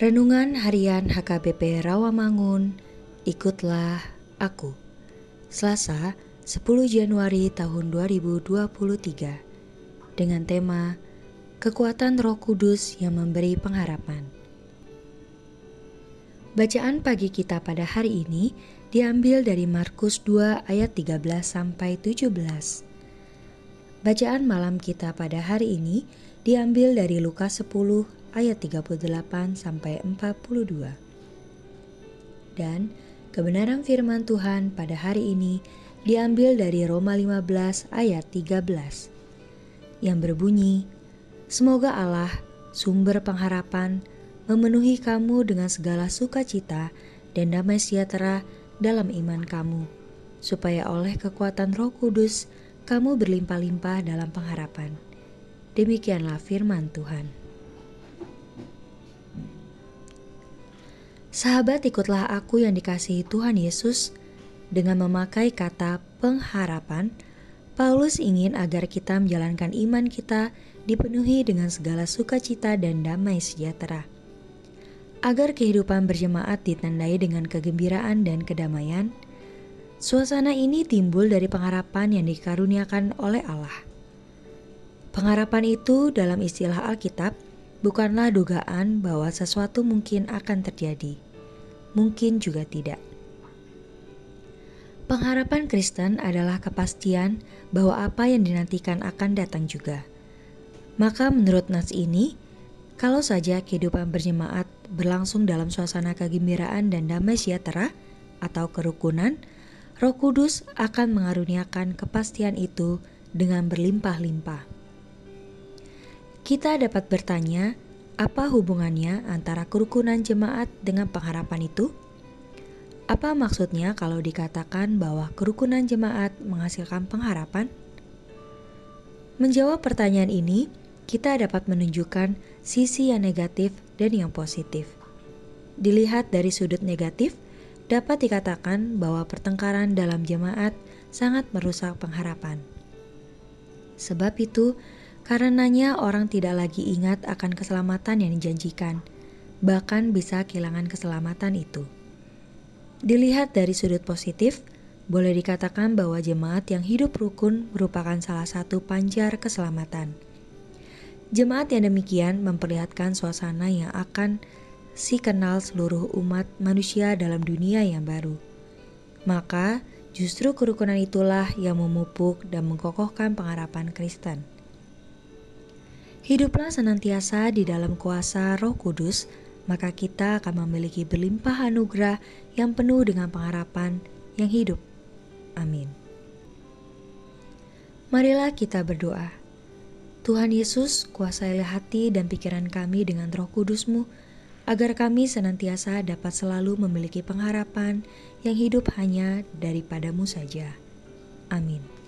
Renungan Harian HKBP Rawamangun, ikutlah aku. Selasa, 10 Januari tahun 2023. Dengan tema Kekuatan Roh Kudus yang memberi pengharapan. Bacaan pagi kita pada hari ini diambil dari Markus 2 ayat 13 sampai 17. Bacaan malam kita pada hari ini diambil dari Lukas 10 ayat 38 sampai 42. Dan kebenaran firman Tuhan pada hari ini diambil dari Roma 15 ayat 13 yang berbunyi, Semoga Allah, sumber pengharapan, memenuhi kamu dengan segala sukacita dan damai sejahtera dalam iman kamu, supaya oleh kekuatan roh kudus kamu berlimpah-limpah dalam pengharapan. Demikianlah firman Tuhan. Sahabat, ikutlah aku yang dikasihi Tuhan Yesus. Dengan memakai kata pengharapan, Paulus ingin agar kita menjalankan iman kita dipenuhi dengan segala sukacita dan damai sejahtera. Agar kehidupan berjemaat ditandai dengan kegembiraan dan kedamaian, suasana ini timbul dari pengharapan yang dikaruniakan oleh Allah. Pengharapan itu dalam istilah Alkitab bukanlah dugaan bahwa sesuatu mungkin akan terjadi. Mungkin juga tidak. Pengharapan Kristen adalah kepastian bahwa apa yang dinantikan akan datang juga. Maka menurut nas ini, kalau saja kehidupan berjemaat berlangsung dalam suasana kegembiraan dan damai sejahtera atau kerukunan, Roh Kudus akan mengaruniakan kepastian itu dengan berlimpah-limpah. Kita dapat bertanya, apa hubungannya antara kerukunan jemaat dengan pengharapan itu? Apa maksudnya kalau dikatakan bahwa kerukunan jemaat menghasilkan pengharapan? Menjawab pertanyaan ini, kita dapat menunjukkan sisi yang negatif dan yang positif. Dilihat dari sudut negatif, dapat dikatakan bahwa pertengkaran dalam jemaat sangat merusak pengharapan. Sebab itu, Karenanya orang tidak lagi ingat akan keselamatan yang dijanjikan, bahkan bisa kehilangan keselamatan itu. Dilihat dari sudut positif, boleh dikatakan bahwa jemaat yang hidup rukun merupakan salah satu panjar keselamatan. Jemaat yang demikian memperlihatkan suasana yang akan si kenal seluruh umat manusia dalam dunia yang baru. Maka, justru kerukunan itulah yang memupuk dan mengkokohkan pengharapan Kristen. Hiduplah senantiasa di dalam kuasa Roh Kudus, maka kita akan memiliki berlimpah anugerah yang penuh dengan pengharapan yang hidup. Amin. Marilah kita berdoa. Tuhan Yesus, kuasailah hati dan pikiran kami dengan roh kudusmu, agar kami senantiasa dapat selalu memiliki pengharapan yang hidup hanya daripadamu saja. Amin.